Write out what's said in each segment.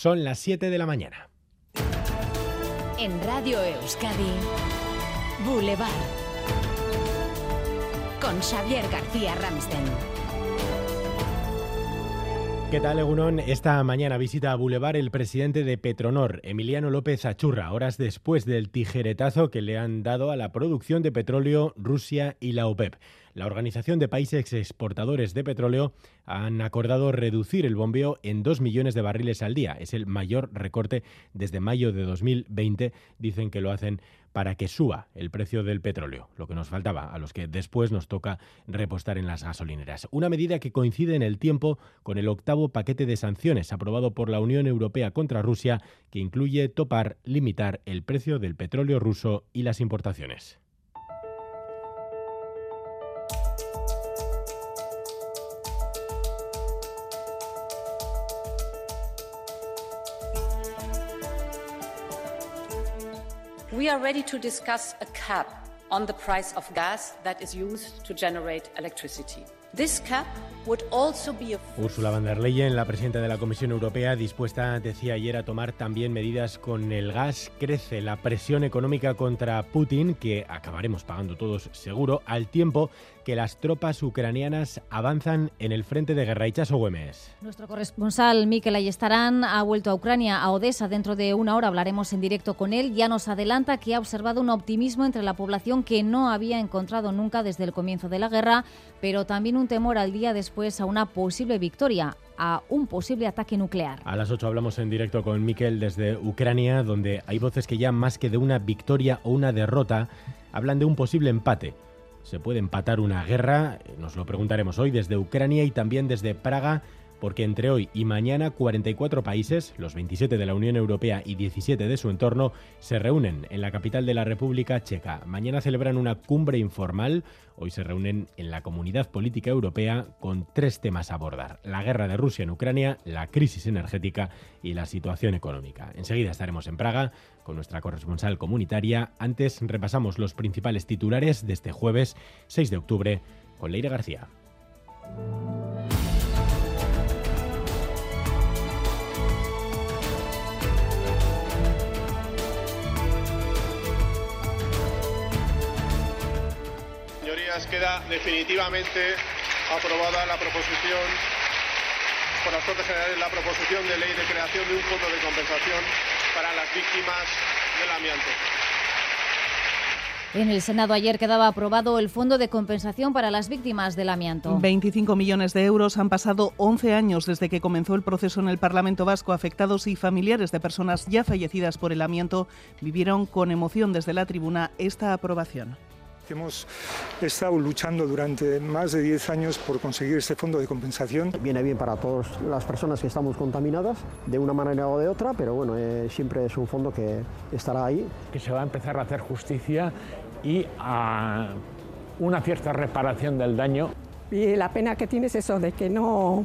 Son las 7 de la mañana. En Radio Euskadi, Boulevard. Con Xavier García Ramsten. ¿Qué tal, Egunon? Esta mañana visita a Boulevard el presidente de Petronor, Emiliano López Achurra, horas después del tijeretazo que le han dado a la producción de petróleo Rusia y la OPEP. La Organización de Países Exportadores de Petróleo han acordado reducir el bombeo en 2 millones de barriles al día. Es el mayor recorte desde mayo de 2020. Dicen que lo hacen para que suba el precio del petróleo, lo que nos faltaba, a los que después nos toca repostar en las gasolineras. Una medida que coincide en el tiempo con el octavo paquete de sanciones aprobado por la Unión Europea contra Rusia, que incluye topar, limitar el precio del petróleo ruso y las importaciones. We are ready to discuss a cap on the price of gas that is used to generate electricity. This cap Ursula von der Leyen, la presidenta de la Comisión Europea, dispuesta, decía ayer, a tomar también medidas con el gas. Crece la presión económica contra Putin, que acabaremos pagando todos seguro, al tiempo que las tropas ucranianas avanzan en el frente de guerra. Ichaso Güemes. Nuestro corresponsal Mikel Ayestarán ha vuelto a Ucrania, a Odessa. Dentro de una hora hablaremos en directo con él. Ya nos adelanta que ha observado un optimismo entre la población que no había encontrado nunca desde el comienzo de la guerra, pero también un temor al día después a una posible victoria a un posible ataque nuclear. A las 8 hablamos en directo con Mikel desde Ucrania, donde hay voces que ya más que de una victoria o una derrota, hablan de un posible empate se puede empatar una guerra? Nos lo preguntaremos hoy desde Ucrania y también desde Praga, porque entre hoy y mañana 44 países, los 27 de la Unión Europea y 17 de su entorno, se reúnen en la capital de la República Checa. Mañana celebran una cumbre informal, hoy se reúnen en la Comunidad Política Europea con tres temas a abordar, la guerra de Rusia en Ucrania, la crisis energética y la situación económica. Enseguida estaremos en Praga con nuestra corresponsal comunitaria. Antes repasamos los principales titulares de este jueves 6 de octubre con Leire García. Señorías, queda definitivamente aprobada la proposición por las Cortes Generales la proposición de ley de creación de un fondo de compensación para las víctimas del amianto. En el Senado ayer quedaba aprobado el Fondo de Compensación para las Víctimas del Amianto. 25 millones de euros han pasado 11 años desde que comenzó el proceso en el Parlamento Vasco. Afectados y familiares de personas ya fallecidas por el amianto vivieron con emoción desde la tribuna esta aprobación. Hemos estado luchando durante más de 10 años por conseguir este fondo de compensación. Viene bien para todas las personas que estamos contaminadas, de una manera o de otra, pero bueno, eh, siempre es un fondo que estará ahí. Que se va a empezar a hacer justicia y a una cierta reparación del daño. Y la pena que tiene es eso de que no,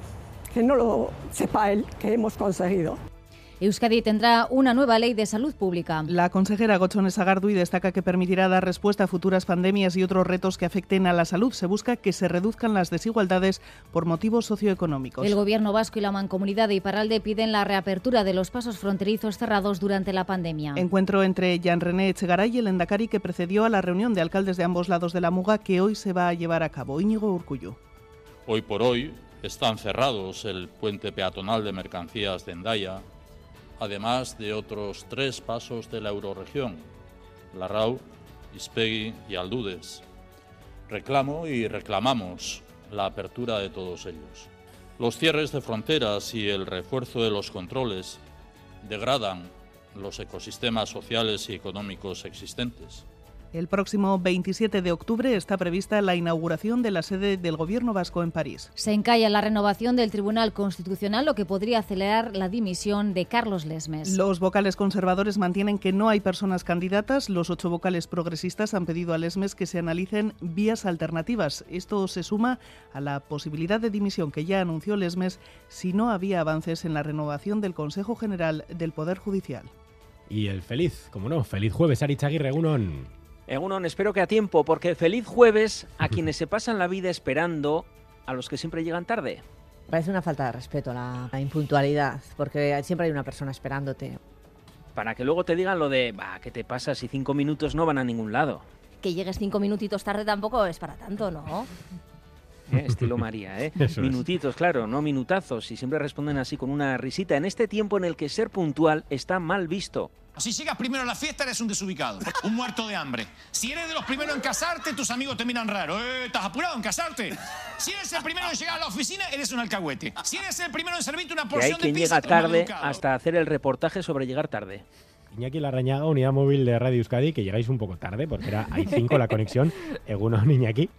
que no lo sepa él que hemos conseguido. Euskadi tendrá una nueva ley de salud pública. La consejera Gochones Agardui destaca que permitirá dar respuesta a futuras pandemias y otros retos que afecten a la salud. Se busca que se reduzcan las desigualdades por motivos socioeconómicos. El Gobierno vasco y la Mancomunidad de Iparralde piden la reapertura de los pasos fronterizos cerrados durante la pandemia. Encuentro entre Jean René Echegaray y el Endacari que precedió a la reunión de alcaldes de ambos lados de la Muga que hoy se va a llevar a cabo. Íñigo Urcullu. Hoy por hoy están cerrados el puente peatonal de mercancías de Endaya, además de otros tres pasos de la euroregión, Larrau, Ispegui y Aldudes. Reclamo y reclamamos la apertura de todos ellos. Los cierres de fronteras y el refuerzo de los controles degradan los ecosistemas sociales y económicos existentes. El próximo 27 de octubre está prevista la inauguración de la sede del Gobierno vasco en París. Se encalla la renovación del Tribunal Constitucional, lo que podría acelerar la dimisión de Carlos Lesmes. Los vocales conservadores mantienen que no hay personas candidatas. Los ocho vocales progresistas han pedido a Lesmes que se analicen vías alternativas. Esto se suma a la posibilidad de dimisión que ya anunció Lesmes si no había avances en la renovación del Consejo General del Poder Judicial. Y el feliz, como no, feliz jueves, Arichaguirre, Unón. Egunon, espero que a tiempo, porque feliz jueves a quienes se pasan la vida esperando a los que siempre llegan tarde. Parece una falta de respeto la, la impuntualidad, porque siempre hay una persona esperándote. Para que luego te digan lo de, va, ¿qué te pasa si cinco minutos no van a ningún lado? Que llegues cinco minutitos tarde tampoco es para tanto, ¿no? ¿eh? Estilo María, ¿eh? Eso es. Minutitos, claro, no minutazos. Y siempre responden así con una risita. En este tiempo en el que ser puntual está mal visto. Si llegas primero a la fiesta, eres un desubicado, un muerto de hambre. Si eres de los primeros en casarte, tus amigos te miran raro. Eh, ¿Estás apurado en casarte? Si eres el primero en llegar a la oficina, eres un alcahuete. Si eres el primero en servirte una Que hay porción de quien pizza, llega tarde hasta hacer el reportaje sobre llegar tarde. Iñaki Larrañaga, unidad móvil de Radio Euskadi, que llegáis un poco tarde porque era hay cinco la conexión. Egunon, Iñaki.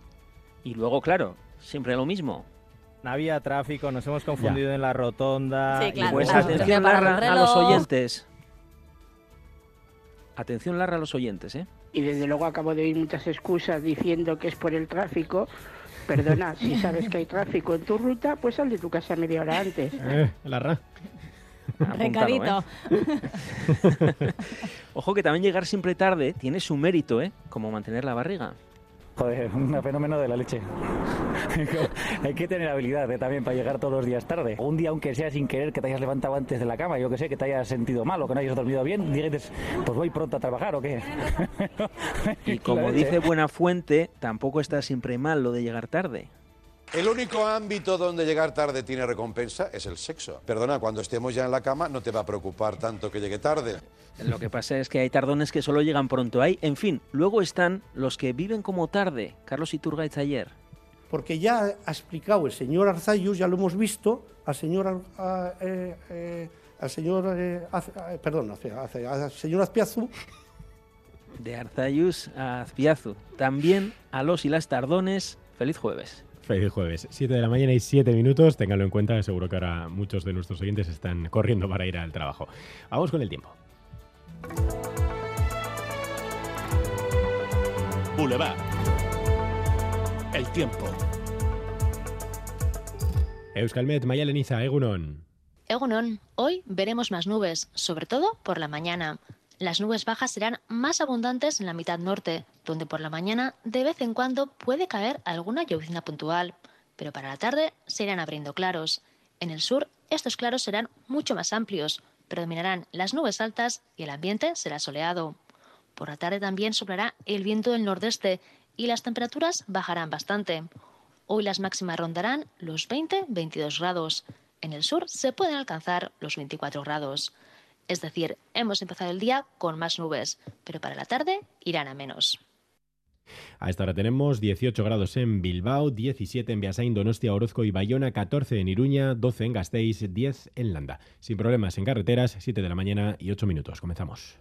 Y luego, claro, siempre lo mismo. Había tráfico, nos hemos confundido en la rotonda. Sí, y claro. Pues bueno, atención, Larra, a los oyentes. Atención, Larra, a los oyentes, ¿eh? y desde luego acabo de oír muchas excusas diciendo que es por el tráfico. Perdona, si sabes que hay tráfico en tu ruta, pues sal de tu casa media hora antes. Eh, Larra. Recadito. ¿eh? Ojo que también llegar siempre tarde tiene su mérito, ¿eh? Como mantener la barriga. Joder, un fenómeno de la leche. Hay que tener habilidad ¿eh? también para llegar todos los días tarde. Un día, aunque sea sin querer, que te hayas levantado antes de la cama, yo que sé, que te hayas sentido mal o que no hayas dormido bien, dices, pues voy pronto a trabajar o qué. Y como dice Buena Fuente, tampoco está siempre mal lo de llegar tarde. El único ámbito donde llegar tarde tiene recompensa es el sexo. Perdona, cuando estemos ya en la cama no te va a preocupar tanto que llegue tarde. Lo que pasa es que hay tardones que solo llegan pronto. Hay, en fin, luego están los que viven como tarde. Carlos Iturgaiz ayer. porque ya ha explicado el señor Arzayus, ya lo hemos visto, al señor, a- eh, eh, al señor, eh, perdón, al señor Azpiazu, De Arzayus a Azpiazu. También a los y las tardones. Feliz jueves. Feliz jueves. 7 de la mañana y 7 minutos. Ténganlo en cuenta, seguro que ahora muchos de nuestros oyentes están corriendo para ir al trabajo. Vamos con el tiempo. Boulevard. El tiempo. Euskalmet, Maya Leniza, Egunon. Egunon, hoy veremos más nubes, sobre todo por la mañana. Las nubes bajas serán más abundantes en la mitad norte, donde por la mañana de vez en cuando puede caer alguna llovizna puntual, pero para la tarde se irán abriendo claros. En el sur, estos claros serán mucho más amplios, predominarán las nubes altas y el ambiente será soleado. Por la tarde también soplará el viento del nordeste y las temperaturas bajarán bastante. Hoy las máximas rondarán los 20-22 grados. En el sur se pueden alcanzar los 24 grados. Es decir, hemos empezado el día con más nubes, pero para la tarde irán a menos. A esta hora tenemos 18 grados en Bilbao, 17 en Beasain, Donostia, Orozco y Bayona, 14 en Iruña, 12 en Gasteiz, 10 en Landa. Sin problemas en carreteras, 7 de la mañana y 8 minutos. Comenzamos.